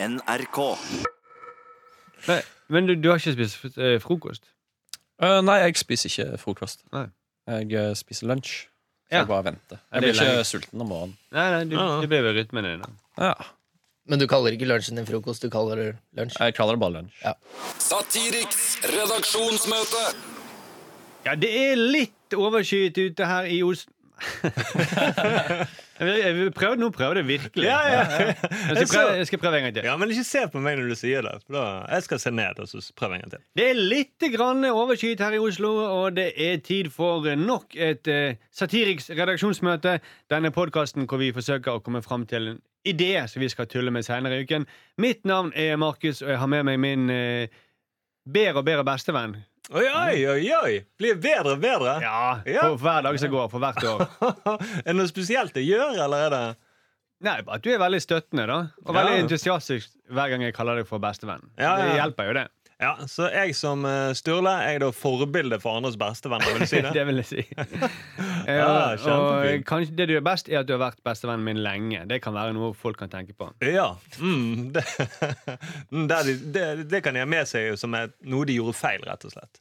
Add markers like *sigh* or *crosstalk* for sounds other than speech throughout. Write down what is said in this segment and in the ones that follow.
NRK. Nei, men du, du har ikke spist eh, frokost? Eh, nei, jeg spiser ikke frokost. Nei. Jeg eh, spiser lunsj. Så Ja. jeg bare venter. Jeg blir er ikke lenge. sulten om morgenen. Nei, nei, du, Ja, ja. det ble ved rytmen din. da. Ja. Men du kaller ikke lunsjen din frokost, du kaller det lunsj. Jeg kaller det bare lunsj. Satiriks redaksjonsmøte. Ja, det er litt overskyet ute her i Oslo jeg Nå prøver det virkelig. Ja, ja. Jeg, skal prøve, jeg skal prøve en gang til. Ja, Men ikke se på meg når du sier det. Da, jeg skal se ned og så prøve en gang til. Det er litt grann overskyet her i Oslo, og det er tid for nok et uh, Satiriks redaksjonsmøte. Denne podkasten hvor vi forsøker å komme fram til en idé som vi skal tulle med senere i uken. Mitt navn er Markus, og jeg har med meg min uh, bedre og bedre bestevenn. Oi, oi, oi! oi Blir bedre og bedre. Ja, Ja. For hver dag som går, for hvert år. *laughs* er det noe spesielt jeg gjør, eller er det Nei, bare at du er veldig støttende, da. Og Ja. veldig entusiastisk hver gang jeg kaller deg for bestevenn. Ja, ja. Det hjelper jo, det. Ja, Så jeg som eh, Sturle er da forbilde for andres bestevenner, vil du si det? *laughs* det vil jeg si. *laughs* Ja, og kanskje det du er best, er at du har vært bestevennen min lenge. Det kan være noe folk kan tenke på. Ja. Mm, det, *laughs* Mm, det, det, det kan de ha med seg som er noe de gjorde feil, rett og slett.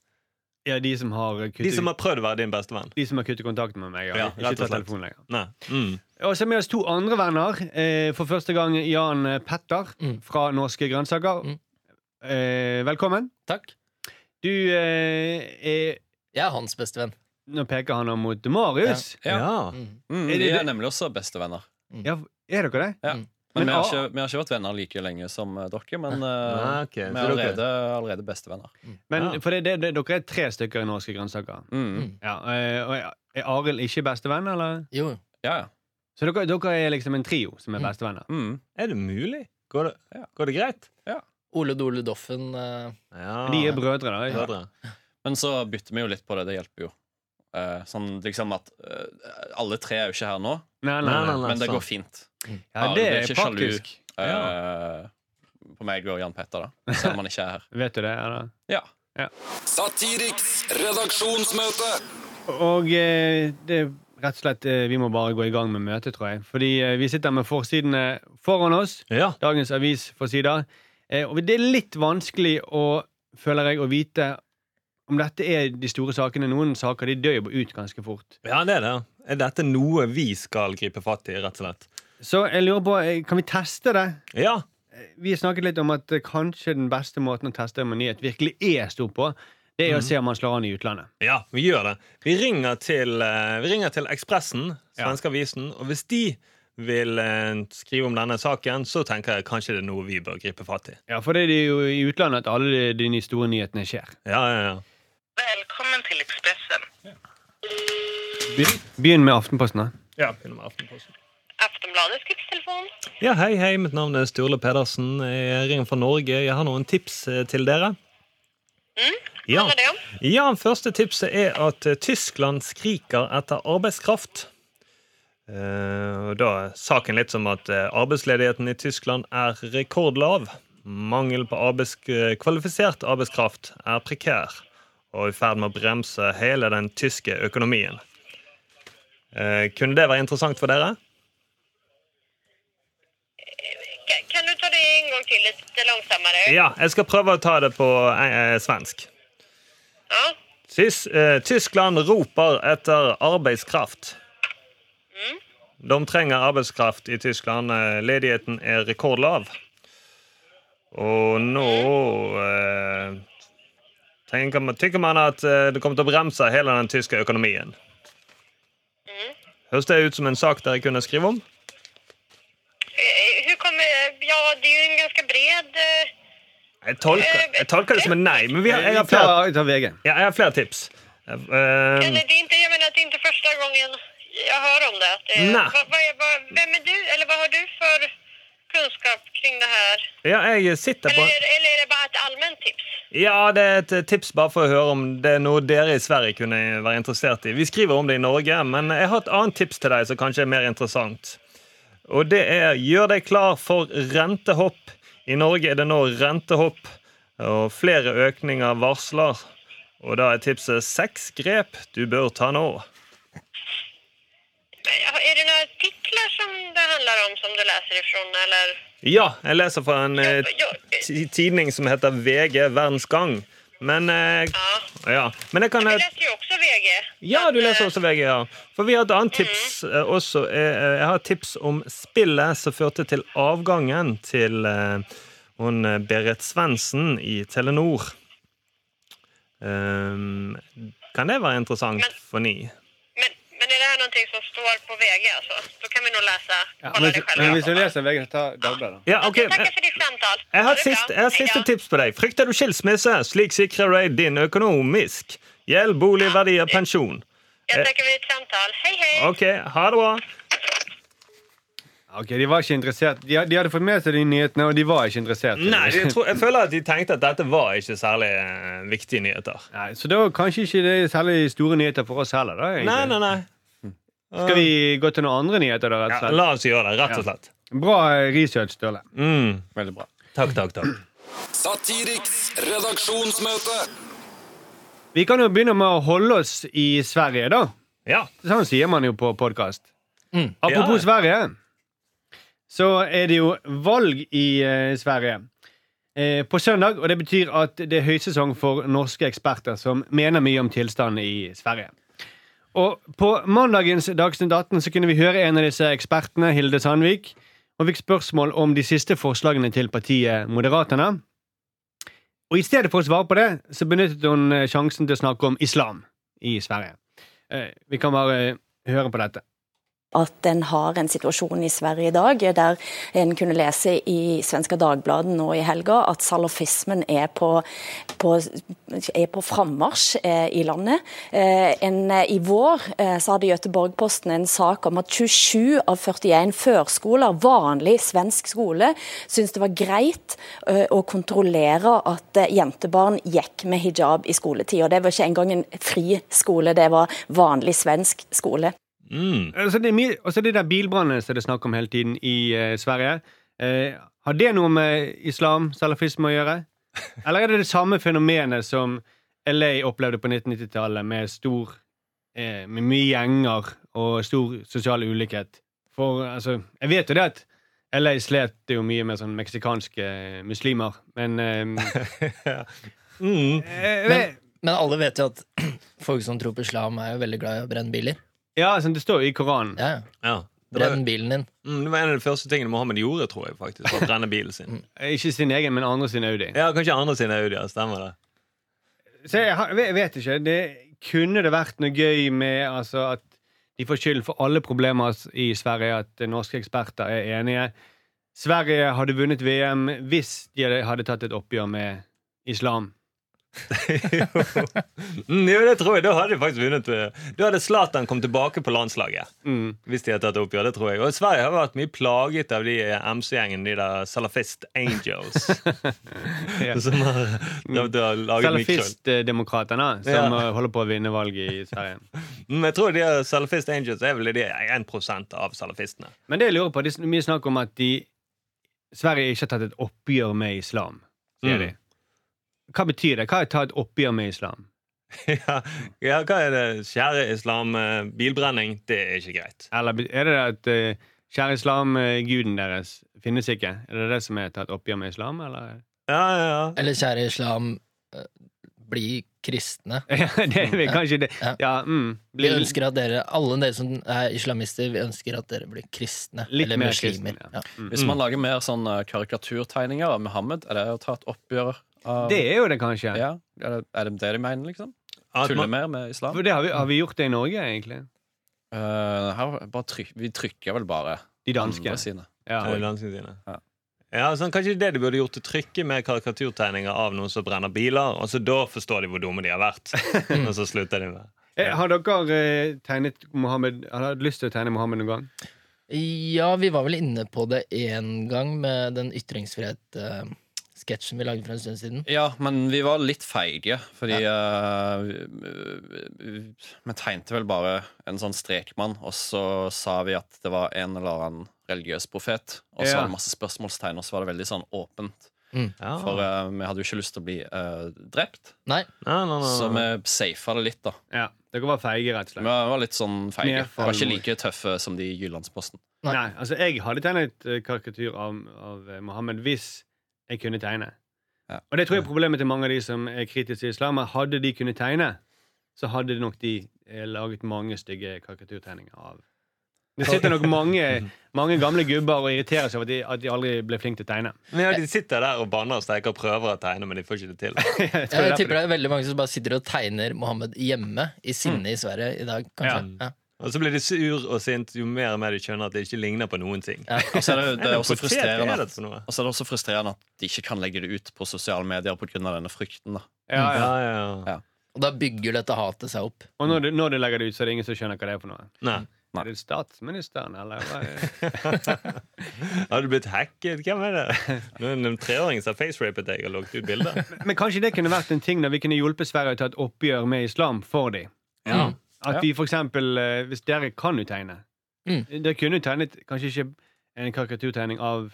Ja, De som har De som har prøvd å være din bestevenn. de som har kuttet kontakten med meg. Ja, Ja, ikke rett og slett. telefonen lenger. Nei. Mm. Og så med oss to andre venner. Eh, for første gang Jan Petter Mm. fra Norske grønnsaker. Mm. Eh, velkommen. Takk. Du eh, er Jeg er hans bestevenn. Nå peker han mot Marius. Ja. Ja. Mm. Mm, vi er nemlig også bestevenner. Ja, er dere det? Ja. Mm. Men, Men vi, har ah- ikke, vi har ikke vært venner like lenge som eh, dere. Men eh, Ah, okay. vi er allerede, allerede bestevenner. Men Ja. for det, det, det, dere er tre stykker i Norske grønnsaker. Mm. Ja, eh, og er Arild ikke bestevenn, eller? Jo. Ja, ja. Så dere, dere er liksom en trio som er Mm. bestevenner? Mm. Er det mulig? Går det, Ja. går det greit? Ole Dole Doffen Uh... Ja. De er brødre, da? Brødre. Men så bytter vi jo litt på det. Det hjelper jo. Eh, sånn liksom at uh, Alle tre er jo ikke her nå, Nei, nei, Nei, men det går fint. Ja, det er ikke sjalu. uh, ja. På meg og Jan Petter, da. Selv om han ikke er her. *laughs* Vet du det? Eller? Ja. Satiriks redaksjonsmøte. Og eh, det er rett og slett eh, Vi må bare gå i gang med møtet, tror jeg. Fordi eh, vi sitter med forsidene foran oss. Ja. Dagens avisforsider. Eh, og det er litt vanskelig å, føler jeg, å vite om dette er de store sakene. Noen saker de dør jo ut ganske fort. ja, det er det. Er dette noe vi skal gripe fatt i, rett og slett? Så jeg lurer på, eh, kan vi teste det? Ja. Vi snakket litt om at eh, kanskje den beste måten å teste om en nyhet virkelig er stor på, det er å se om man slår an i utlandet. Ja, vi gjør det. Vi ringer til, eh, vi ringer til Ekspressen, svenske avisen, og hvis de vil eh, skrive om denne saken, så tenker jeg kanskje det er noe vi bør gripe fatt i. Ja, For det er jo i utlandet at alle de, de store nyhetene skjer. Ja, ja, ja. Välkommen til ekspressen. Begynn, begynn med Aftenposten. da. ja begynn med Aftenposten. Aftenbladets tipstelefon. Ja, hei, hei, mitt navn er Sturle Pedersen. Jeg ringer fra Norge. Jeg har noen tips eh, til dere. Hva Ja. handlar det om? ja, første tipset er at eh, Tyskland skriker etter arbeidskraft. Eh, da er saken litt som at arbeidsledigheten i Tyskland er rekordlav. Mangel på arbeids kvalifisert arbeidskraft er prekær og i ferd med å bremse hele den tyske økonomien. Eh, kunne det være interessant for dere? Kan du ta det en gang til, litt langsommere? Ja, jeg skal prøve å ta det på eh, svensk. Ja. Tys eh, Tyskland roper etter arbeidskraft. De trenger arbeidskraft i Tyskland. Eh, Ledigheten er rekordlav. Og nå eh, tenker man, tykker man at eh, det kommer til å bremse hele den tyske økonomien. Høres det ut som en sak dere kunne skrive om? Eh, kommer... Ja, det er jo en ganske bred... eh, Jeg tolker, jeg tolker det som en nei, men vi har, jeg, har flere, ja, jeg har flere tips. Uh, det er ikke, jeg mener, att det er ikke første gangen jeg hører om det. Det hva, hva, vad, är- vad, vem är du? Eller hva har du för kunskap kring det her? ja, jeg sitter på Eller, eller er det bare et allment tips? Ja, det er et tips bare for å høre om det er noe dere i Sverige kunne være interessert i. Vi skriver om det i Norge, men jeg har et annet tips til deg som kanskje er mer interessant. Og det er gjør deg klar for rentehopp. I Norge er det nå rentehopp, og flere økninger varsler. Og da er tipset seks grep du bør ta nå. Är det noen artikler som det handler om som du leser ifrån? Eller? Ja, jeg leser fra en eh, tidning som heter VG Verdens Gang. Men eh, ja. ja. Men jeg kan Vi leser jo også VG. Ja, du leser eh, også VG, ja. For vi har et annet tips eh, også. Eh, Jeg har et tips om spillet som førte til avgangen til eh, hun eh, Berit Svendsen i Telenor. Um, kan det være interessant for ni? Det någonting som står på VG altså. Da kan vi nå lese. Ja, kolla men, det selv, men hvis du leser VG, ta Dagbladet. Ja, okay. Takk for ditt samtale. Jeg har, et sist, bra. jeg har Hej siste tips på deg. Frykter du skilsmisse? Slik sikrer du deg din økonomisk. Gjeld, bolig, verdier, pensjon. Jeg takker for ditt samtale. Hei, hei. OK, ha det bra. Ok, De var ikke interessert De, de hadde fått med seg de nyhetene, og de var ikke interessert. Nei, jeg, tror, jeg føler at de tenkte at dette var ikke særlig eh, viktige nyheter. Nei, Så da kanskje ikke det er særlig store nyheter for oss heller. da egentlig. Nei, nei, nei. Skal vi gå til noen andre nyheter, da? rett og slett? Ja, la oss gjøre det, rett og slett. Bra eh, research, Sturle. Mm. Veldig bra. Takk, takk, takk. Satiriks redaksjonsmøte. Vi kan jo begynne med å holde oss i Sverige, da. Ja. Sånn sier man jo på podkast. Mm. Apropos Ja. Sverige, så er det jo valg i uh, Sverige eh, på søndag. Og det betyr at det er høysesong for norske eksperter som mener mye om tilstanden i Sverige. Og på mandagens Dagsnytt 18 så kunne vi høre en av disse ekspertene, Hilde Sandvik, og fikk spørsmål om de siste forslagene til partiet Moderaterna. Og i stedet for å svare på det, så benyttet hun eh, sjansen til å snakke om islam i Sverige. Eh, Vi kan bare eh, høre på dette. At en har en situasjon i Sverige i dag der en kunne lese i Svenska Dagbladet nå i helga at salafismen er på, på, er på frammarsj eh, i landet. Eh, en, eh, I vår eh, så hadde Göteborg-Posten en sak om at 27 av 41 førskoler, vanlig svensk skole, syntes det var greit eh, å kontrollere at eh, jentebarn gikk med hijab i skoletid. Og det var ikke engang en fri skole, det var vanlig svensk skole. Mm. Altså det er mye, altså det der bilbrannene som det er snakk om hele tiden i eh, Sverige, eh, har det noe med islam, salafisme, å gjøre? Eller er det det samme fenomenet som LA opplevde på 1990-tallet, med stor eh, Med mye gjenger og stor sosial ulikhet? For altså Jeg vet jo det at LA slet jo mye med sånn meksikanske eh, muslimer, men *laughs* eh, Mm. eh, Men, men alle vet jo at *clears throat* folk som tror på islam, er jo veldig glad i å brenne biler. Ja, altså, det står jo i Koranen. Ja, ja. Ja. Det var, Brenn bilen din. mm, det var en av de første tingene Mohammed gjorde, tror jeg. faktisk Å brenne bilen sin. Ikke sin egen, men andre sin Audi. Ja, Kanskje andre sine Audi. Stemmer det. Så jeg, har- jeg vet ikke. Det, kunne det vært noe gøy med altså, at de får skyld for alle problemer i Sverige, at norske eksperter er enige? Sverige hadde vunnet VM hvis de hadde, hadde tatt et oppgjør med islam. Mm, jo, det tror jeg. Da hadde de faktisk vunnet. eh, Da hadde Zlatan kommet tilbake på landslaget. Mm. Hvis de hadde tatt oppgjør, det tror jeg. Og Sverige har vært mye plaget av de MC-gjengene, de der Salafist Angels. *laughs* Ja. Som har, de, de har laget mye krøll. Salafistdemokratene som Ja. eh, holder på å vinne valget i Sverige. *laughs* Men jeg tror de Salafist Angels er vel de 1 av salafistene. Men det jeg lurer på, det er mye snakk om at de Sverige ikke har tatt et oppgjør med islam, sier Mm. de. Hva betyr det? Hva er å ta et oppgjør med islam? *laughs* ja, ja, hva er det? Kjære islam, eh, bilbrenning, det er ikke greit. Eller er det at uh, kjære islam, eh, guden deres finnes ikke? Er det det som er tatt oppgjør med islam, eller? Ja, ja, ja. Eller kjære islam, eh, bli kristne. *laughs* Ja, det er vel kanskje det. Ja. Ja, mm, Vi ønsker at dere, alle dere som er islamister, vi ønsker at dere blir kristne. Litt eller mer muslimer. kristne, Ja. ja. Mm. Hvis man lager mer sånn eh, karikaturtegninger av Muhammed, er det å ta et oppgjør av Det er jo det, kanskje. Ja, er det, er det det de mener, liksom? At Tulle man, mer med islam? For det har vi, har vi gjort det i Norge, egentlig? Eh, her, bare tryk, vi trykker vel bare De danske. andre sine. Ja. Ja, danskene sine. Ja. Ja, sånn, Kanskje det de burde gjort, å trykke med karikaturtegninger av noen som brenner biler, og så da forstår de hvor dumme de har vært. *laughs* og så slutter de med Eh, Har dere eh, tegnet Mohammed Har dere lyst til å tegne Mohammed noen gang? ja, vi var vel inne på det én gang med den ytringsfrihet-sketsjen vi lagde for en stund siden. Ja, men vi var litt feige, fordi eh, vi- vi- Vi tegnte vel bare en sånn strekmann, og så sa vi at det var en eller annen religiøs profet. Og så Ja. var det masse spørsmålstegn, og så var det veldig sånn åpent. ja. For uh, vi hadde jo ikke lyst til å bli uh, drept, Nei, Nei, nei, nei, så vi safa det litt, da. Ja. Dere var feige, rett og slett. Vi var litt sånn feige. Vi var ikke like tøffe som de i Jyllandsposten. Nei. Nei, altså Jeg hadde tegnet et karikatur av, av Mohammed hvis jeg kunne tegne. Ja. Og det tror jeg er problemet til mange av de som er kritiske til islam. Hadde de kunnet tegne, så hadde nok de eh, laget mange stygge karikaturtegninger av Det sitter nok mange, *laughs* mange gamle gubber og irriterer seg over at de, at de aldri ble flinke til å tegne. Men ja, De sitter der og banner og steker og prøver å tegne, men de får ikke det til. *laughs* Jeg tror Jeg, er tipper det er veldig mange som bare sitter og tegner Mohammed hjemme i sinne i Sverige i dag, kanskje. Ja. Og så blir de sur og sint jo mer og mer de skjønner at det ikke ligner på noen ting. Og så er det, det er *laughs* også frustrerende er så er det også frustrerende at de ikke kan legge det ut på sosiale medier pga. denne frykten. da ja, ja. Ja, ja, ja. Og da bygger dette hatet seg opp. Og når de, når de legger det ut, så er det ingen som skjønner hva det er for noe. Nei. Nei. Er det statsministeren, eller? er- *laughs* Har du blitt hacket? Hvem er det? Det en treåring som har facerapet deg og lagt ut bilder. Men kanskje det kunne vært en ting da vi kunne hjulpet Sverige til å ta et oppgjør med islam for dem. Ja. At vi for eksempel, eh, hvis dere kan jo tegne Mm. Dere kunne jo tegnet kanskje ikke en karikaturtegning av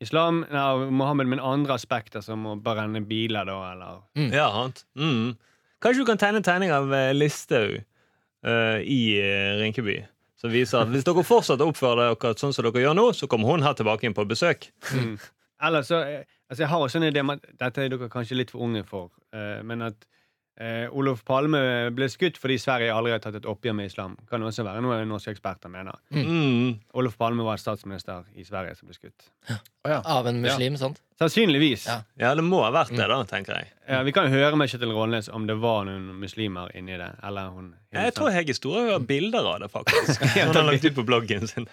islam, nei, av Mohammed, men andre aspekter, som å brenne biler, da, eller Ja, sant. Mm. Kanskje du kan tegne en tegning av eh, Listhaug uh, i uh, Rinkeby? Som viser at hvis dere fortsetter å oppføre dere sånn som dere gjør nå, så kommer hun her tilbake inn på besøk. mm. Eller så Altså, jeg har også en idé om at dette er dere kanskje litt for unge for, uh, men at eh, Olof Palme ble skutt fordi Sverige aldri har tatt et oppgjør med islam. Kan også være noe norske eksperter mener. Mm. Olof Palme var statsminister i Sverige som ble skutt. Av en muslim, sant? Sannsynligvis. Ja. Ja, det må ha vært det, da, tenker jeg. Ja, vi kan høre med Kjetil Rånnes om det var noen muslimer inni det. Eller hun Jeg tror Hege Store har bilder av det, faktisk. *laughs* Han har lagt ut på bloggen sin.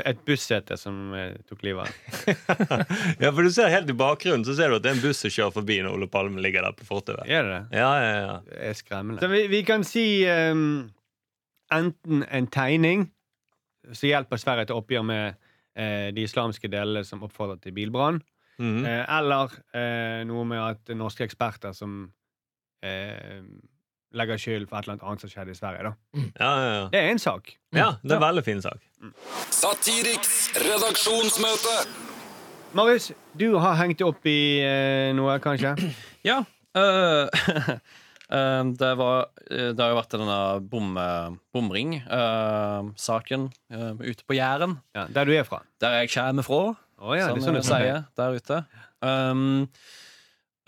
Et bussete som eh, tok livet av *laughs* Ja, for du ser helt i bakgrunnen Så ser du at det er en buss som kjører forbi når Ole Palme ligger der på fortauet. Er det det? Ja, ja, ja. Det er skremmende. Så vi, vi kan si um, enten en tegning som hjelper Sverige til oppgjør med uh, de islamske delene som oppfordrer til bilbrann, mm -hmm. uh, eller uh, noe med at norske eksperter som legger skyld for et eller annet annet som skjedde i Sverige. da. ja, ja, ja. Det er en sak. ja det er en veldig fin sak. Satiriks redaksjonsmøte. Marius, du har hengt deg opp i eh, noe, kanskje? *clears throat* Ja. øh, øh, *laughs* det, var, øh, det har jo vært denne bom, bomring-saken ute på Jæren, Ja, der du er fra? der jeg kommer fra, oh, ja, som det sånn jeg er. sier der ute. Um,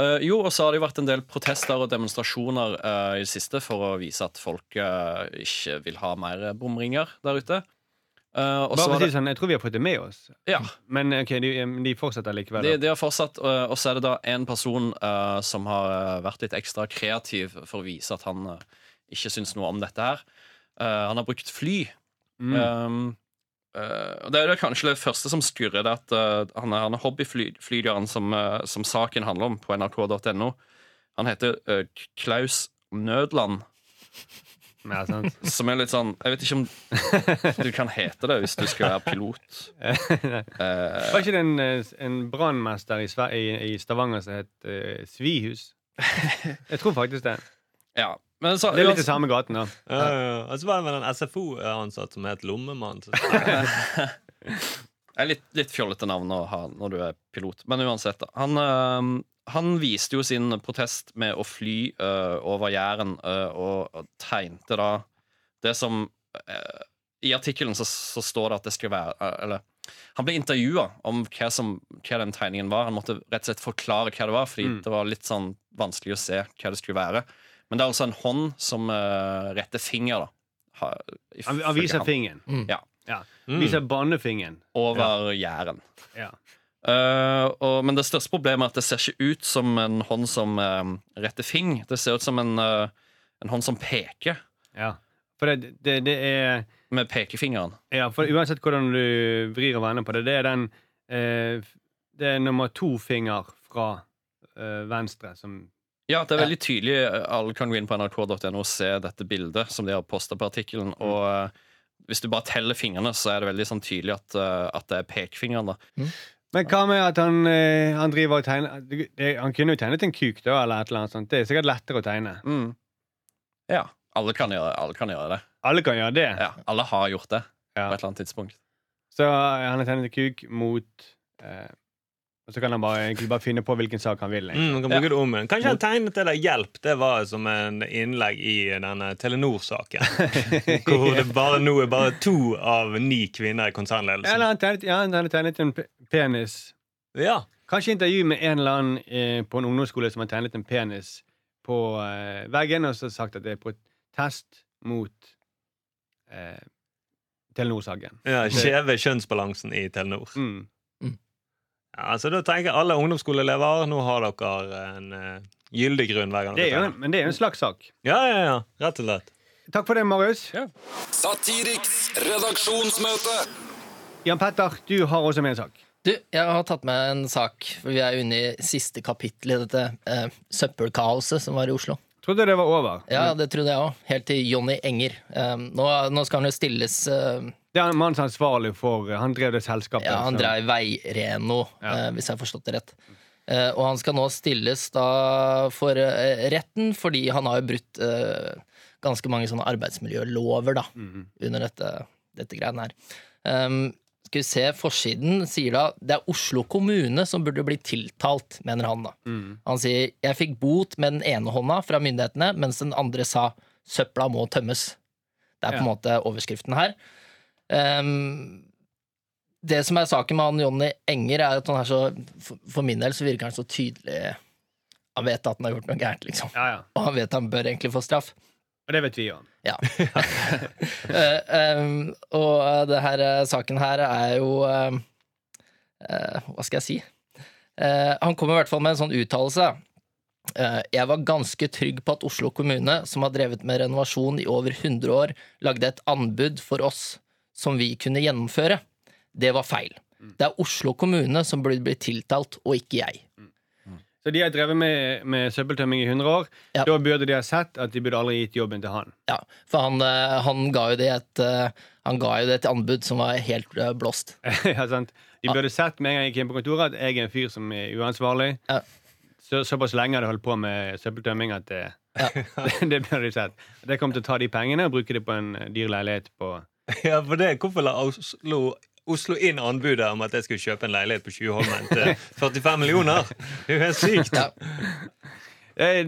øh, jo, og så har det jo vært en del protester og demonstrasjoner uh, i det siste for å vise at folk uh, ikke vil ha mer bomringer der ute. Uh, Bare for å si sånn, Jeg tror vi har fått det med oss. ja, Men ok, de, de fortsetter likevel. De, de har fortsatt, og så er det da en person som har vært litt ekstra kreativ for å vise at han ikke syns noe om dette her. Han har brukt fly. Mm. Um, og det er det kanskje det første som skurrer, det at uh, han er, er hobbyflygeren som, uh, som saken handler om, på nrk.no. Han heter Klaus Nødland, Ja, *laughs* som er litt sånn Jeg vet ikke om du kan hete det hvis du skal være pilot. *laughs* Var ikke det en, en brannmester i, i, Stavanger som het Svihus? Jeg tror faktisk det. ja. Men så, Det er litt i samme gaten, da. Ja, ja, ja. Og så var det vel en SFO-ansatt som het Lommemann. *laughs* Det er litt, litt fjollete navn å ha når du er pilot, men uansett. da. Han, øh, han viste jo sin protest med å fly øh, over Jæren øh, og, og tegnte da det som øh, I artikkelen så, så står det at det skal være øh, Eller han ble intervjua om hva, som, hva den tegningen var. Han måtte rett og slett forklare hva det var, fordi Mm. det var litt sånn vanskelig å se hva det skulle være. Men det er altså en hånd som øh, retter finger, da. Han, viser fingeren. Mm. Ja. Ja. Mm. Viser bannefingeren. over Jæren. Ja. Uh, og, men det største problemet er at det ser ikke ut som en hånd som uh, retter fing. Det ser ut som en, uh, en hånd som peker ja. For det, det, det er med pekefingeren. Ja, for uansett hvordan du vrir og vender på det, det er den eh, Det er nummer to finger fra eh, venstre som Ja, det er veldig tydelig. Alle kan gå inn på nrk.no og se dette bildet som de har posta på artikkelen. Og uh, hvis du bare teller fingrene, så er det veldig sånn tydelig at, uh, at det er pekefingeren. da Men hva med at han, uh, han driver og tegner Han kunne jo tegnet en kuk, da, eller et eller annet sånt. Det er sikkert lettere å tegne. mm. Ja. Alle kan, gjøre, alle kan gjøre det. Alle kan gjøre det. Ja, Alle har gjort det Ja. på et eller annet tidspunkt. Så eh, han har tegnet en kuk mot eh, Og så kan han bare, egentlig bare finne på hvilken sak han vil. Mm, kan bruke det om. Kanskje han tegnet det der 'hjelp' det var som en innlegg i denne Telenor-saken. *laughs* Hvor det bare nå er bare to av ni kvinner i Eller konsernledelsen. han tegnet, ja, han tegnet en penis. Ja. Kanskje intervju med en eller annen eh, på en ungdomsskole som har tegnet en penis på eh, veggen, og så sagt at det er protest mot eh, Telenor-saken. ja Skjeve kjønnsbalansen i Telenor. Mm. Ja, så da tenker jeg alle ungdomsskoleelever nå har dere en uh, gyldig grunn hver gang Det er jo, men det er jo en slags sak. Ja, ja, ja. Rett og slett. Takk for det, Marius. Satiriks redaksjonsmøte. Jan Petter, du har også med en sak. Du, jeg har tatt med en sak, for vi er jo inne i siste kapittel i dette eh, søppelkaoset som var i Oslo. Trodde det var over. Ja, det trodde jeg òg. Helt til Jonny Enger. Um, nå, nå skal han jo stilles uh, Det er mannen som er ansvarlig for Han drev det selskapet. Ja, han drev Veireno, Ja. uh, hvis jeg har forstått det rett. Uh, og han skal nå stilles da for eh, retten, fordi han har jo brutt eh, ganske mange sånne arbeidsmiljølover da, Mhm. under dette, dette greiene her. Um, vi se, Forsiden sier da det er Oslo kommune som burde bli tiltalt, mener han. da. Mm. Han sier jeg fikk bot med den ene hånda fra myndighetene, mens den andre sa søpla må tømmes. Det er på en måte overskriften her. Um, det som er saken med han Jonny Enger, er at han er så for min del så virker han så tydelig Han vet at han har gjort noe gærent, liksom. Ja, ja. Og han vet han bør egentlig få straff. Og det vet vi òg. Ja. *laughs* Eh, um, og denne det her eh, saken her er jo eh, uh, Hva skal jeg si? Uh, han kommer i hvert fall med en sånn uttalelse. Eh, jeg var ganske trygg på at Oslo kommune, som har drevet med renovasjon i over 100 år, lagde et anbud for oss som vi kunne gjennomføre. Det var feil. Det er Oslo kommune som burde bli tiltalt, og ikke jeg. Så de har drevet med, med søppeltømming i 100 år. Ja. Da burde de ha sett at de burde aldri gitt jobben til han. Ja, for han, eh, han ga jo det et eh, Han ga jo det et anbud som var helt eh, blåst. *laughs* ja, sant? De burde sett med en gang jeg gikk inn på kontoret, at jeg er en fyr som er uansvarlig. Ja. Så, såpass lenge hadde jeg holdt på med søppeltømming at det, Ja. det, *laughs* det burde de sett. Det kom til å ta de pengene og bruke det på en dyr leilighet på *laughs* Ja, for det, Hvorfor la Oslo, Oslo inn anbudet om at jeg skulle kjøpe en leilighet på Tjuvholmen til *laughs* 45 millioner? Det er jo helt sykt. Ja.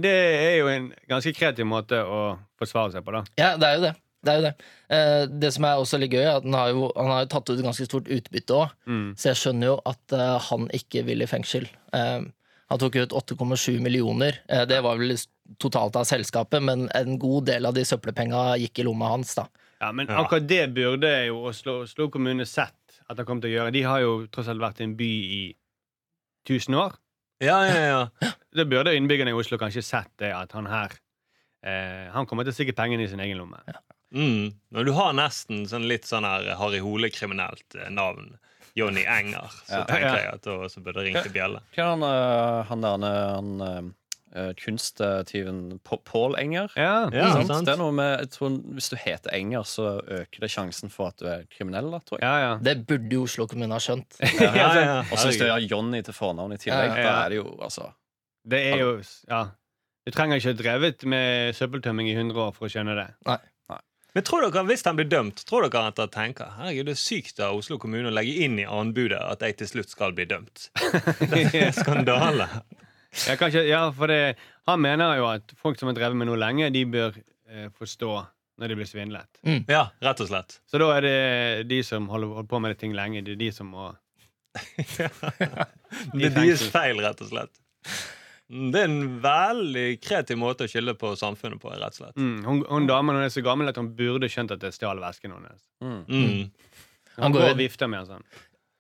Det er jo en ganske kreativ måte å forsvare seg på, da. Ja, det er jo det. Det, er jo det. Eh, det som er også litt gøy, er at han har jo, han har jo tatt ut ganske stort utbytte òg. Mm. Så jeg skjønner jo at eh, han ikke vil i fengsel. Eh, han tok ut 8,7 millioner. Det var vel totalt av selskapet, men en god del av de søppelpenga gikk i lomma hans. da. Ja, Men akkurat det burde jo Oslo, Oslo kommune sett at han kom til å gjøre. De har jo tross alt vært en by i 1000 år. Ja, ja, ja. *laughs* Da burde innbyggerne i Oslo kanskje sett det at han her eh, Han kommer til å stikke pengene i sin egen lomme. Mm. Men du har nesten sånn litt sånn her Harry Hole-kriminelt eh, navn. Johnny Enger. Så Ja. tenker jeg at da så burde det ringt til bjelle. Hva er han, øh, han der han, øh, øh, kunsttyven Paul Enger? Ja, Ja, sant? sant. Det er noe med, jeg tror, Hvis du heter Enger, så øker det sjansen for at du er kriminell. Da, tror jeg. ja, ja. Det burde jo Oslo kommune ha skjønt. Ja, ja, ja. *laughs* Og så hvis du har Johnny til fornavn i tillegg, Ja, ja. da er det jo altså Det er jo Ja. Du trenger ikke ha drevet med søppeltømming i 100 år for å skjønne det. Men tror dere, hvis han blir dømt, tror dere at han tenker Herregud, det er sykt av Oslo kommune å legge inn i anbudet at jeg til slutt skal bli dømt? *laughs* *laughs* Det er skandale. Ja, kanskje, ja, for det, Han mener jo at folk som har drevet med noe lenge, de bør eh, forstå når de blir svindlet. Ja, rett og slett. Så da er det de som holder, holder på med det ting lenge, det er de som må *laughs* Det I er deres feil, rett og slett. Mm, Det er en veldig kreativ måte å skylde på samfunnet på, rett og slett. mm, Hun, hun damen hun er så gammel at hun burde skjønt at det stjal vesken hennes. mm. Mm. Han går går og vifter med henne sånn.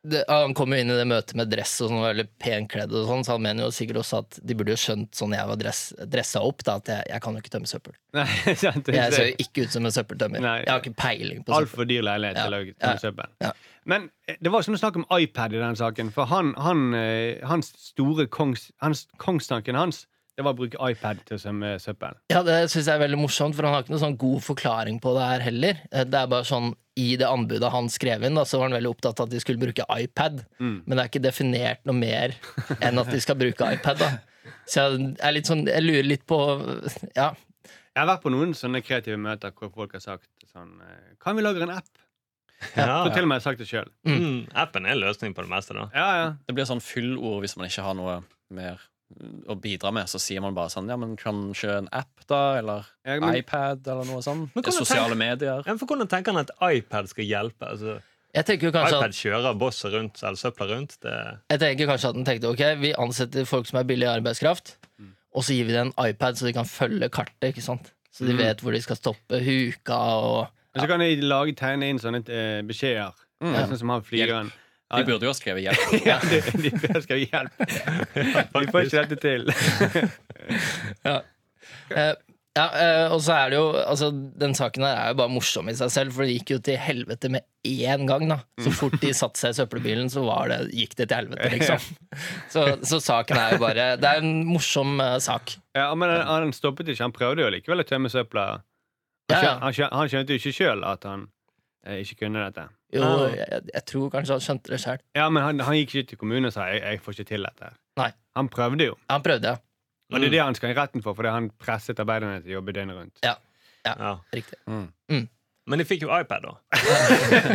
Det, han kom jo inn i det møtet med dress og sånn, veldig penkledd, og sånn, så han mener jo sikkert også at de burde jo skjønt sånn jeg var dress, dressa opp, da, at jeg, jeg kan jo ikke tømme søppel. Nei, *laughs* sant? Jeg ser jo ikke ut som en søppeltømmer. Nei. Jeg har ikke peiling på søppel. Altfor dyr leilighet til å Ja, tømme ja, søppel. ja. Men eh, det var sånn snakk om iPad i den saken. For han, han, eh, hans store kongs, hans, kongstanken hans det var å bruke iPad til å tømme søppel. Ja, det syns jeg er veldig morsomt, for han har ikke noen sånn god forklaring på det her heller. Eh, Det er bare sånn, I det anbudet han skrev inn, da, så var han veldig opptatt av at de skulle bruke iPad. Mm. Men det er ikke definert noe mer enn at de skal bruke iPad. da Så jeg er litt sånn, jeg lurer litt på Ja, Jeg har vært på noen sånne kreative møter hvor folk har sagt sånn eh, Kan vi lage en app? Ja, Så til og med jeg har sagt det sjøl. Mm, appen er løsningen løsning på det meste, da. Ja, ja. Det blir sånn fyllord hvis man ikke har noe mer å bidra med. Så sier man bare sånn Ja, men kanskje en app, da? Eller Ja, men- iPad, eller noe sånt? Sosiale tenker- medier. Ja, for Hvordan tenker han at iPad skal hjelpe? Altså, Jeg tenker jo kanskje iPad at, kjører bosset rundt, eller søpla rundt. Det... jeg tenker kanskje at han tenkte ok, vi ansetter folk som er billig arbeidskraft, og så gir vi dem en iPad så de kan følge kartet. ikke sant? Så de Mm. vet hvor de skal stoppe huka og Men så kan de lage tegne inn sånne eh, beskjeder. Sånn som han flygeren. De burde jo ha skrevet hjelp. *laughs* Ja, de, de ha skrevet hjelp *laughs* De får ikke dette til. *laughs* Ja. Eh, ja, eh, og så er det jo altså, Den saken her er jo bare morsom i seg selv, for det gikk jo til helvete med én gang. da Så fort de satte seg i søppelbilen, så var det, gikk det til helvete, liksom. Så, så saken er jo bare Det er en morsom eh, sak. Ja, men han, han stoppet ikke. Han prøvde jo likevel å tømme søpla. Han skjønte jo ikke sjøl at han eh, ikke kunne dette. Jo, jeg, jeg tror kanskje han skjønte det sjøl. Ja, Men han, han gikk ikke til kommunen og sa jeg, jeg får ikke til dette. Nei. Han prøvde jo. Han prøvde, ja. Og det er det han skal i retten for, fordi han presset arbeiderne til å jobbe døgnet rundt. Ja. ja, Riktig. Men de fikk jo iPad, da.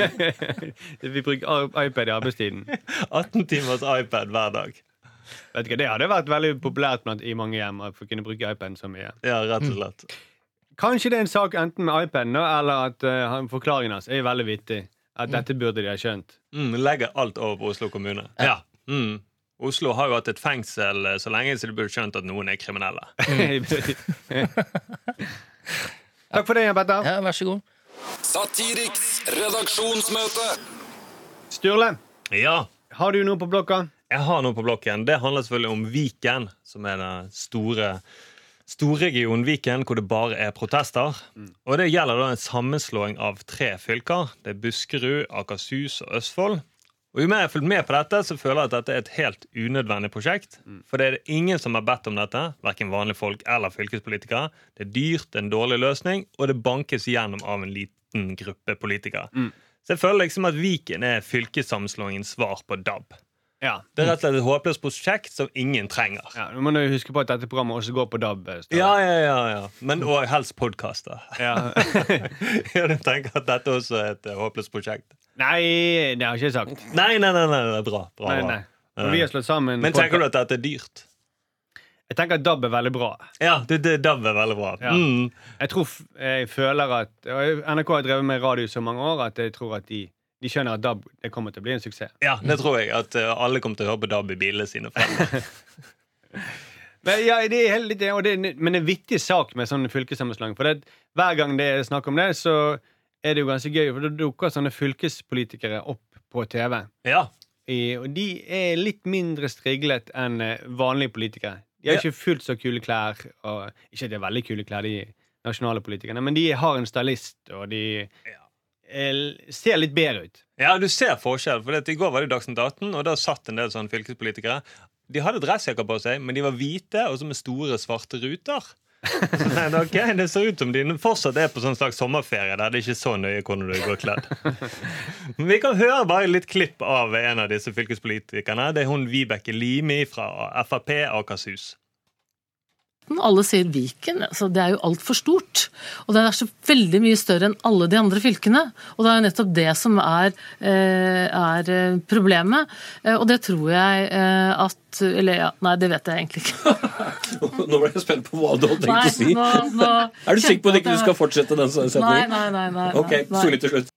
*laughs* Vi bruker iPad i arbeidstiden. *laughs* 18 timers iPad hver dag. Vet ikke, Det hadde vært veldig populært blant, i mange hjem å kunne bruke iPaden så mye. Ja, rett og slett. Kanskje det er en sak enten med iPaden eller at uh, forklaringen hans er veldig vittig. At dette burde de ha skjønt. Mm, legger alt over på Oslo kommune. Ja. Mm. Oslo har jo hatt et fengsel eh, så lenge, så de burde skjønt at noen er kriminelle. *laughs* *laughs* Takk for det, Jan Petter. Ja, vær så god. Satiriks redaksjonsmøte. Sturle, Ja, har du noe på blokka? jeg har noe på blokken. Det handler selvfølgelig om Viken, som er den store storregionen Viken, hvor det bare er protester. Og det gjelder da en sammenslåing av tre fylker. Det er Buskerud, Akershus og Østfold. Og Jo mer jeg har fulgt med på dette, så føler jeg at dette er et helt unødvendig prosjekt. For det er det ingen som har bedt om dette, verken vanlige folk eller fylkespolitikere. Det er dyrt, det er en dårlig løsning, og det bankes gjennom av en liten gruppe politikere. Så jeg føler liksom at Viken er fylkessammenslåingens svar på DAB. Ja. Det er rett og slett et håpløst prosjekt som ingen trenger. ja. Nå må du huske på at dette programmet også går på DAB. Ja, ja, ja, ja. Men og helst podkaster. Ja. *laughs* ja, du tenker at dette også er et eh, håpløst prosjekt? Nei, det har jeg ikke sagt. Nei, nei, nei, nei, nei bra. bra, Nei, nei. Vi har slått sammen Men tenker du at dette er dyrt? Jeg tenker at DAB er veldig bra. Ja, det, det DAB er veldig bra. Ja. Mm. Jeg tror jeg føler at NRK har drevet med radio i så mange år at jeg tror at de, de skjønner at DAB det kommer til å bli en suksess. Ja, det tror jeg. At eh, alle kommer til å høre på DAB i bilene sine. fremover. *laughs* Men, ja, det er litt- og det, er- men det er en vittig sak med sånn fylkessammenslåing. For det, hver gang det er snakk om det, så er det jo ganske gøy, for da dukker sånne fylkespolitikere opp på TV. ja. I, og de er litt mindre striglet enn eh, vanlige politikere. De har Ja. ikke fullt så kule klær. Og, ikke at de er veldig kule klær, de nasjonale politikerne, men de har en stylist, og de eh, ser litt bedre ut. Ja, du ser forskjell. For I går var det Dagsnytt 18, og da satt en del sånne fylkespolitikere. De hadde dressjakker på seg, men de var hvite og så med store, svarte ruter. *laughs* Men ok, Det ser ut som de fortsatt er på sånn slags sommerferie der det er ikke så nøye hvordan du går kledd. Men Vi kan høre bare litt klipp av en av disse fylkespolitikerne. Det er hun Vibeke Limi fra Frp Akershus. Alle sier Viken. Altså det er jo altfor stort. Og det er så veldig mye større enn alle de andre fylkene. Og det er jo nettopp det som er, eh, er eh, problemet. Eh, Og det tror jeg at Eller ja, nei, det vet jeg egentlig ikke. *laughs* Nå ble jeg spent på hva du hadde tenkt Nei, å si. nå, nå *laughs* Er du sikker på at du ikke skal fortsette den Nei, setningen? nei, nei. nei, Ok, nei. ok, litt til slutt.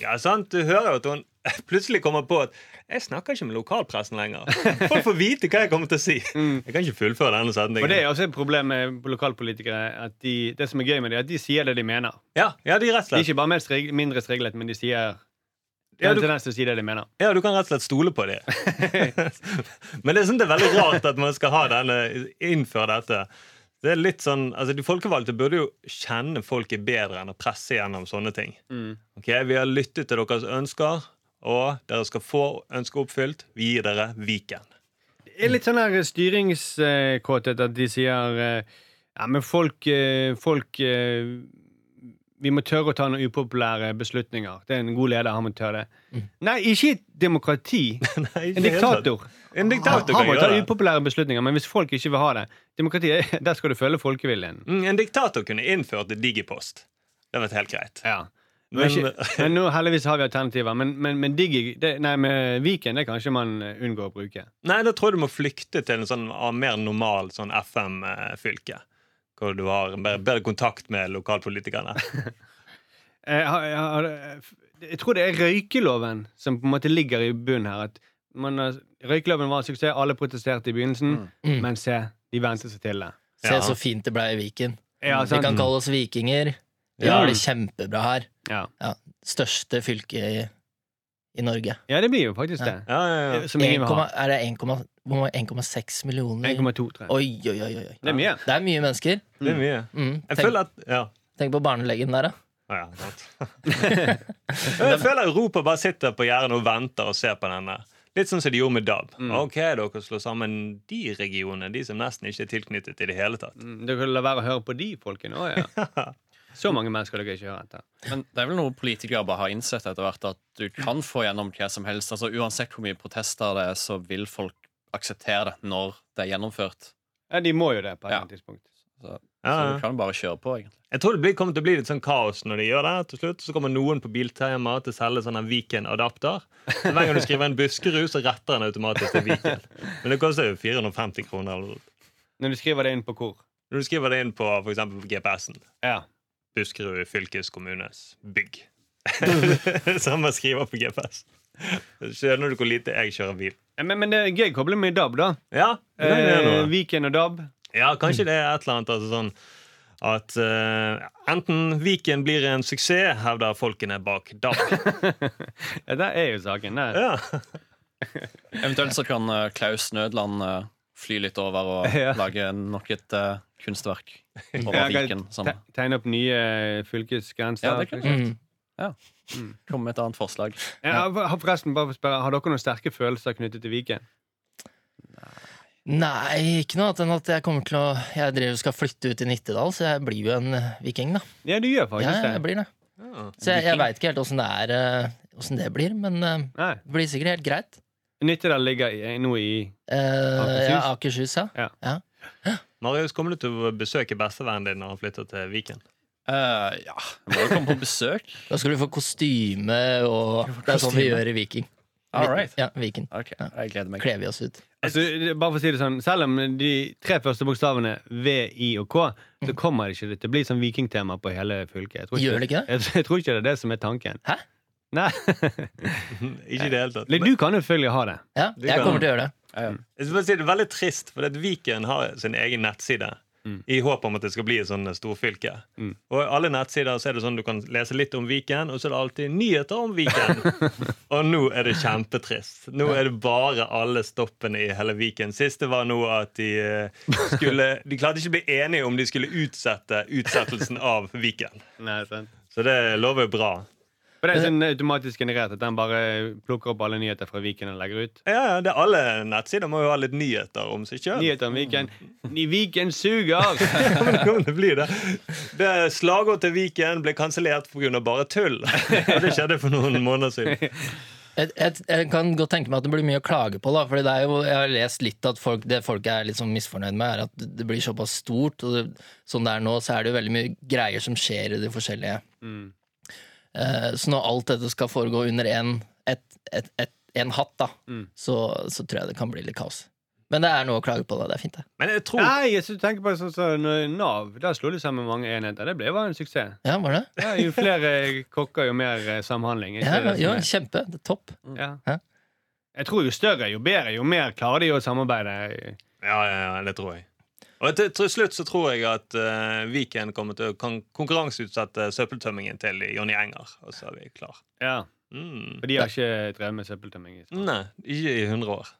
Ja, sant? Du hører jo at hun *laughs* plutselig kommer på at jeg snakker ikke med lokalpressen lenger. Folk får vite hva jeg kommer til å si. Jeg kan ikke fullføre denne setningen. Og det er også et problem med lokalpolitikere. At de, det som er gøy med det, er at de sier det de mener. Ja, ja, de rett og De er slett ikke bare mer strig, mindre striglet, men de sier Ja, du- en tendens til å si det de mener. Ja, du kan rett og slett stole på det. *laughs* Men det er, sånn, det er veldig rart at man skal ha denne, innføre dette. Det er litt sånn, altså De folkevalgte burde jo kjenne folket bedre enn å presse gjennom sånne ting. Mm. Ok, Vi har lyttet til deres ønsker, og dere skal få ønsket oppfylt. Vi gir dere Viken. Det er litt sånn her styringskåthet at de sier eh, Ja, men folk, eh, folk eh, Vi må tørre å ta noen upopulære beslutninger. Det er en god leder, han må tørre det. Nei, ikke i et demokrati. *laughs* Nei, En diktator. En diktator Han kan må ta upopulære beslutninger, men hvis folk ikke vil ha det Demokrati, *laughs* der skal du følge folkeviljen. Mm, En diktator kunne innført digipost. Det hadde vært helt greit. Ja. Men, ikke, men nå heldigvis har vi alternativer. Men, men, men Digi, det, nei, med Viken det kanskje man unngå å bruke. Nei, da tror jeg du må flykte til en sånn ah, mer normal sånn FM-fylke. Hvor du har bedre, bedre kontakt med lokalpolitikerne. Jeg, *laughs* har, jeg, har, jeg tror det er røykeloven som på en måte ligger i bunnen her. At man, har- røykeloven var en suksess, alle protesterte i begynnelsen, Mm. men se, de vente seg til det. Se Ja. så fint det ble i Viken. Ja, Vi kan kalle oss vikinger. Vi Ja. har det kjempebra her. Ja. Største fylke i, i Norge. ja, det blir jo faktisk det. Ja, ja, ja. Som ingen vil 1, ha. er det 1,6 hvor mange- 1,6 millioner? 1,2, tror jeg. Oi, oi, oi, oi. Det er mye. Det er mye mennesker. Det er mye. Mm. Jeg Tenk, føler at Ja. tenk på barnelegen der, da. Ja, *laughs* jeg føler Europa bare sitter på gjerdet og venter og ser på denne. Litt sånn som de gjorde med DAB. Mm. Ok, dere slår sammen de regionene, de som nesten ikke er tilknyttet i det hele tatt. Mm, Dere la være å høre på de folkene òg, ja. *laughs* Så mange mennesker dere ikke hører etter. Men det er vel noe politikere bare har innsett etter hvert, at du kan få gjennom hva som helst. Altså Uansett hvor mye protester det er, så vil folk akseptere det når det er gjennomført. Ja, De må jo det på et Ja. tidspunkt. Så, Ja, så du kan bare kjøre på, egentlig. Jeg tror det blir, kommer til å bli litt sånn kaos når de gjør det. til slutt Så kommer noen på Biltema til å selge sånn en Viken-adapter. Så Hver gang du skriver en Buskerud, så retter den automatisk til Viken. Men det koster jo 450 kroner. eller. Når du skriver det inn på hvor. Når du skriver det inn på eksempel GPS-en. Ja. Buskerud fylkeskommunes bygg. *laughs* Samme skriver på GPS. Skjønner du hvor lite jeg kjører bil? Men, men det er gøy å koble med DAB, da. Ja, Eh. Viken og DAB. ja kanskje det er et eller annet altså sånn at uh, enten Viken blir en suksess, hevder folkene bak DAB. *laughs* Ja, det er jo saken. Det. Ja. *laughs* Eventuelt så kan uh, Klaus Nødland uh, fly litt over og Ja. lage nok et kunstverk *laughs* over Ja, Viken. Som Tegne opp nye eh, fylkesgrenser. Ja, det er kult. Mm. kommer med et annet forslag. Ja, har- forresten, bare for spørre, Har dere noen sterke følelser knyttet til Viken? Nei, ikke noe annet enn at jeg kommer til å Jeg driver og skal flytte ut i Nittedal, så jeg blir jo en eh, viking, da. Ja, du gjør Ja, faktisk jeg det. blir det. Ja. Så jeg, jeg veit ikke helt åssen det eh, det blir, men eh, Nei. det blir sikkert helt greit. Nittedal ligger nå i Eh, Akershus? Ja, Akershus, ja. Ja. Marius, kommer du til å besøke bestevennen din når han flytter til Viken? Uh, ja, jeg må jo komme på besøk. *laughs* Da skal du få kostyme, og det er sånn vi gjør i Viking. All right. Ja, Viken. Ok, jeg gleder meg. Kler vi oss ut. altså, Bare for å si det sånn Selv om de tre første bokstavene V, I og K, så kommer det ikke til å bli sånn vikingtema på hele fylket. Jeg tror Gjør det ikke det? Jeg, *laughs* jeg tror ikke det er det som er tanken. Hæ? Nei. *laughs* Ikke i det hele tatt. Du kan jo selvfølgelig ha det. Ja, jeg kommer til å gjøre det. Jeg skal bare si Det er veldig trist, for Viken har sin egen nettside. Mm. I håp om at det skal bli et sånn storfylke. Mm. Og alle nettsider så er det sånn du kan lese litt om Viken, og så er det alltid nyheter om Viken. *laughs* og nå er det kjempetrist. Nå er det bare alle stoppene i hele Viken. Siste var nå at de eh, skulle *laughs* De klarte ikke å bli enige om de skulle utsette utsettelsen av Viken. Nei, sant. Så det lover bra. For det er sånn automatisk generert at den bare plukker opp alle nyheter fra Viken og legger ut. Ja, ja, det er Alle nettsider må jo ha litt nyheter om seg sjøl. Nyheter om Viken. I Viken suger! *laughs* Ja, men det kommer til å bli det. det Slagordet til Viken ble kansellert pga. bare tull. Det skjedde for noen måneder siden. Jeg, jeg, jeg kan godt tenke meg at det blir mye å klage på. da Fordi det er jo, Jeg har lest litt at folk, det folk er litt sånn misfornøyd med, er at det blir såpass stort. Og det, sånn det er nå, så er det jo veldig mye greier som skjer i de forskjellige Mm. Eh, Så når alt dette skal foregå under en hatt, da, Mm. så, så tror jeg det kan bli litt kaos. Men det er noe å klage på. da, Det er fint, det. Men jeg tror Nei, jeg tenker på sånn som Nav. Der slo de sammen mange enheter. Det ble jo en suksess. Ja, var det? Ja, jo flere kokker, jo mer eh, samhandling. Ikke Ja, det jo, er- kjempe. Det er topp. ja. Hæ? Jeg tror jo større, jo bedre, jo mer klarer de å samarbeide. Ja, ja, ja, det tror jeg. Og til, til slutt så tror jeg at uh, Viken kommer til å kon konkurranseutsette søppeltømmingen til Jonny Enger. Og så er vi klar. Ja, Mm. For de har ikke drevet med søppeltømming. i Nei, ikke i 100 år.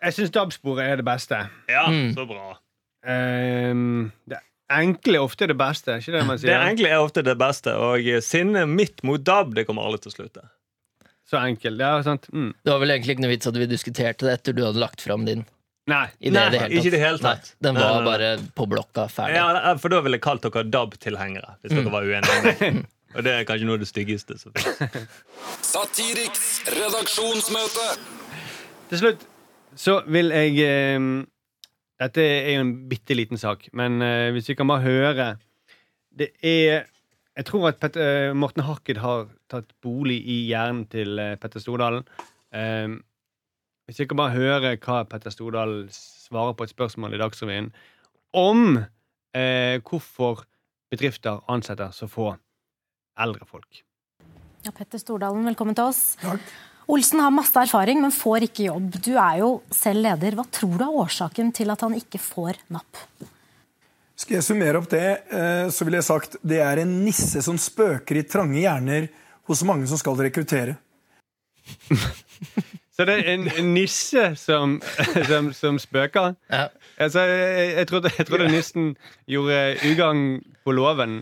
Jeg syns DAB-sporet er det beste. Ja, Mm. så bra. Um, det enkle er ofte det beste, er ikke det man sier? Det enkle er ofte det beste, og sinnet mitt mot DAB det kommer alle til å slutte. Så enkelt. Ja, sant. Mm. Det var vel egentlig ikke noe vits at vi diskuterte det etter du hadde lagt fram din. Nei. idé Nei, det ikke i det hele Nei, tatt. den var nei, nei. bare på blokka ferdig. Ja, For da ville jeg kalt dere DAB-tilhengere, hvis dere var uenige. *laughs* Og det er kanskje noe av det styggeste. *laughs* Satiriks redaksjonsmøte. Til slutt så vil jeg eh, Dette er jo en bitte liten sak, men eh, hvis vi kan bare høre Det er jeg tror at Pet- eh, Morten Harket har tatt bolig i hjernen til eh, Petter Stordalen. Hvis vi kan bare høre hva Petter Stordal svarer på et spørsmål i Dagsrevyen om eh, hvorfor bedrifter ansetter så få eldre folk. Ja, Petter Stordalen, velkommen til oss. Takk. Olsen har masse erfaring, men får ikke jobb. Du er jo selv leder. Hva tror du er årsaken til at han ikke får napp? Skal jeg summere opp det, eh, så ville jeg sagt det er en nisse som spøker i trange hjerner hos mange som skal rekruttere. *laughs* Så det er en, en nisse som, *laughs* som, som spøker? Ja. Altså, jeg, jeg, trodde, jeg trodde nissen gjorde ugagn på låven.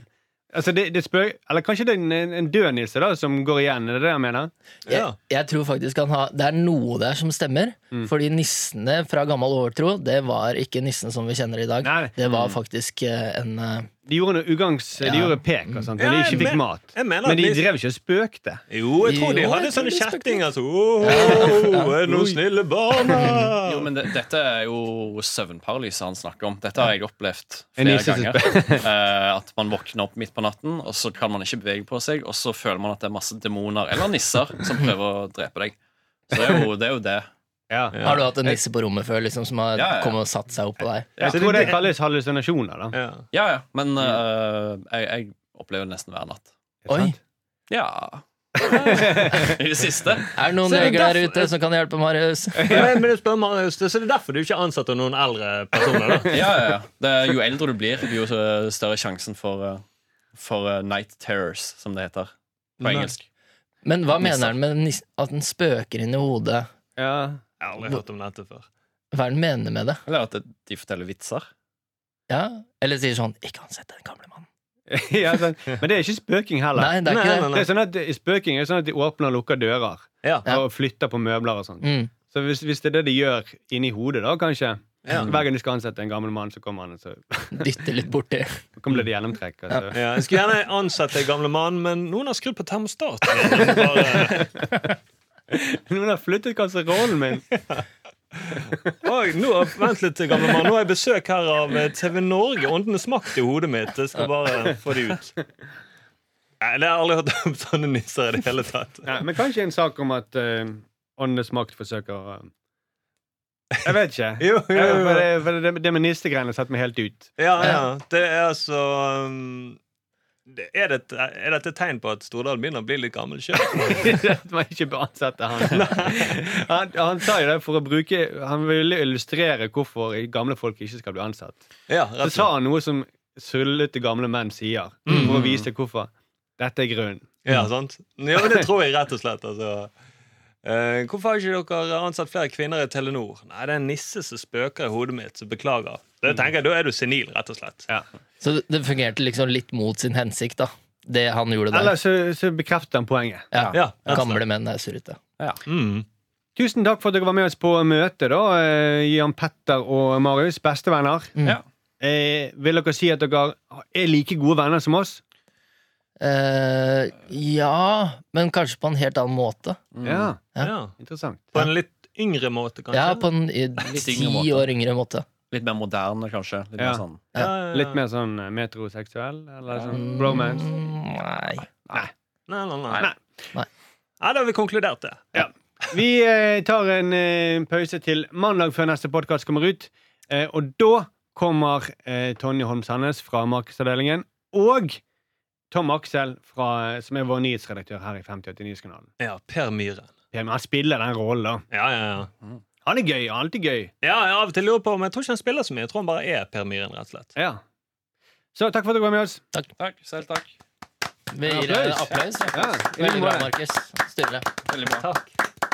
Altså, det, det spøk, eller kanskje det er en, en død nisse da, som går igjen? Er det det jeg mener? Jeg, jeg tror faktisk han har, det er noe der som stemmer. Mm. Fordi nissene fra gammel overtro, det var ikke nissen som vi kjenner i dag. Nei. Det var faktisk eh, en eh, De gjorde noe ugagns, de gjorde pek og sånt, Ja, men de ikke fikk men- mat. Men de drev ikke og spøkte. Jo, jeg tror de Jo, hadde sånne kjettinger som Åh, er noen snille barna? *laughs* Jo, men det, dette er jo søvnparalyse han snakker om. Dette har jeg opplevd flere ganger. *laughs* Eh, at man våkner opp midt på natten, og så kan man ikke bevege på seg, og så føler man at det er masse demoner eller nisser som *laughs* prøver å drepe deg. Så det er jo det. Er jo det. Ja. Har du hatt en nisse på rommet før liksom, som har Ja, ja. kommet og satt seg opp på deg? Jeg tror det- kalles hallusinasjoner. da. Ja. Ja, ja. Men uh, jeg, jeg opplever det nesten hver natt. Oi! Ja. *laughs* I det siste. Er det noen er leger der ute som kan hjelpe Marius? *laughs* Men, men jeg spør Marius, Så det er derfor du ikke ansetter noen eldre personer? da? *laughs* Ja, ja, ja. Det er, jo eldre du blir, jo større sjansen for, eh, for eh, night terrors, som det heter på engelsk. Men hva mener han med at den spøker inn i hodet? Ja. Jeg har aldri hørt om dette før. Hva er det den mener med det? Eller at de forteller vitser. Ja? Eller sier sånn 'ikke ansett den gamle mannen'. *laughs* ja, sånn. Men det er ikke spøking heller. Nei, det er ikke nei, det. nei. Det er sånn at Spøking er sånn at de åpner og lukker dører Ja. Og flytter på møbler og sånn. Mm. Så hvis, hvis det er det de gjør inni hodet, da, kanskje Ja. Hver gang de skal ansette en gammel mann, så kommer han og så *laughs* Dytter litt borti. Så *laughs* kommer det gjennomtrekk. Altså. Ja, jeg skulle gjerne ansette en gammel mann, men noen har skrudd på termostaten. igjen. Bare, *laughs* Noen har flyttet kasserollen min! Oi, nå, vent litt, gamle mann. Nå har jeg besøk her av eh, TV Norge. Åndenes makt i hodet mitt. Jeg skal bare få det ut. Nei, det har jeg aldri hørt om sånne nisser i det hele tatt. Nei, men kanskje en sak om at uh, åndenes makt forsøker uh, Jeg vet ikke. *laughs* Jo, jo, Ja, for det, for det, det med nistegreiene satte meg helt ut. Ja, ja. Det er altså um, er, det, er dette et tegn på at Stordalen begynner å bli litt gammel sjøl? At man ikke bør ansette han. han. Han sa jo det for å bruke Han ville illustrere hvorfor gamle folk ikke skal bli ansatt. Ja, Så sa han noe som sullete gamle menn sier, Mm. for å vise hvorfor. Dette er grunnen. Ja, sant? Ja, men det tror jeg rett og slett. Altså. Eh, hvorfor har ikke dere ansatt flere kvinner i Telenor? Nei, det er en nisse som spøker i hodet mitt, så beklager. Det tenker jeg, Da er du senil, rett og slett. Ja. Så det- fungerte liksom litt mot sin hensikt, da. Det han gjorde der. Eller så, så bekrefter han poenget. Ja, Ja. Gamle menn er surrete. Mm. Tusen takk for at dere var med oss på møtet, da, eh, Jan Petter og Marius. Bestevenner. Mm. Ja. Eh, vil dere si at dere er like gode venner som oss? Eh, ja, men kanskje på en helt annen måte. Ja, Ja. Ja. interessant. På en litt yngre måte, kanskje? Ja, på en Litt ti år yngre måte. Litt mer moderne, kanskje. Litt Ja. mer sånn Ja, ja, ja. Litt mer sånn eh, metroseksuell? Eller sånn Mm, bromance? Nei. Nei, nei, nei. Nei. Nei. Nei, da har vi konkludert det. Vi eh, tar en eh, pause til mandag før neste podkast kommer ut. Eh, og da kommer eh, Tonje Holm Sandnes fra Markedsavdelingen og Tom Aksel, fra, som er vår nyhetsredaktør her i 5080 Nyhetskanalen. Ja, Per Myhren. Per, Han spiller den rollen, da. Ja, ja, ja. Han er gøy. Alltid gøy. Ja, jeg av og til lurer på, men jeg tror ikke han spiller så mye. Jeg tror han bare er Per Myhren, rett og slett. Ja. Så takk for at dere var med oss. Takk. takk. Selv takk. Vi gir deg Applaus. Ja, Veldig bra. Markus. Stille. Veldig bra. Takk.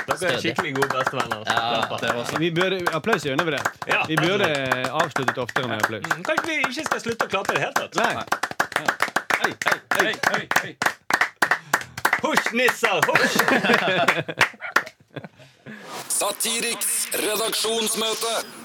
Dere er skikkelig gode bestevenner. Ja, Det var også. Vi burde, applaus er undervurdert. Ja, Vi burde avsluttet oftere med applaus. Mm, Kanskje vi ikke skal slutte å klappe i det hele tatt? Nei. Hei, hei, hei. Hei. Husj, nisser! Husj! Satiriks redaksjonsmøte.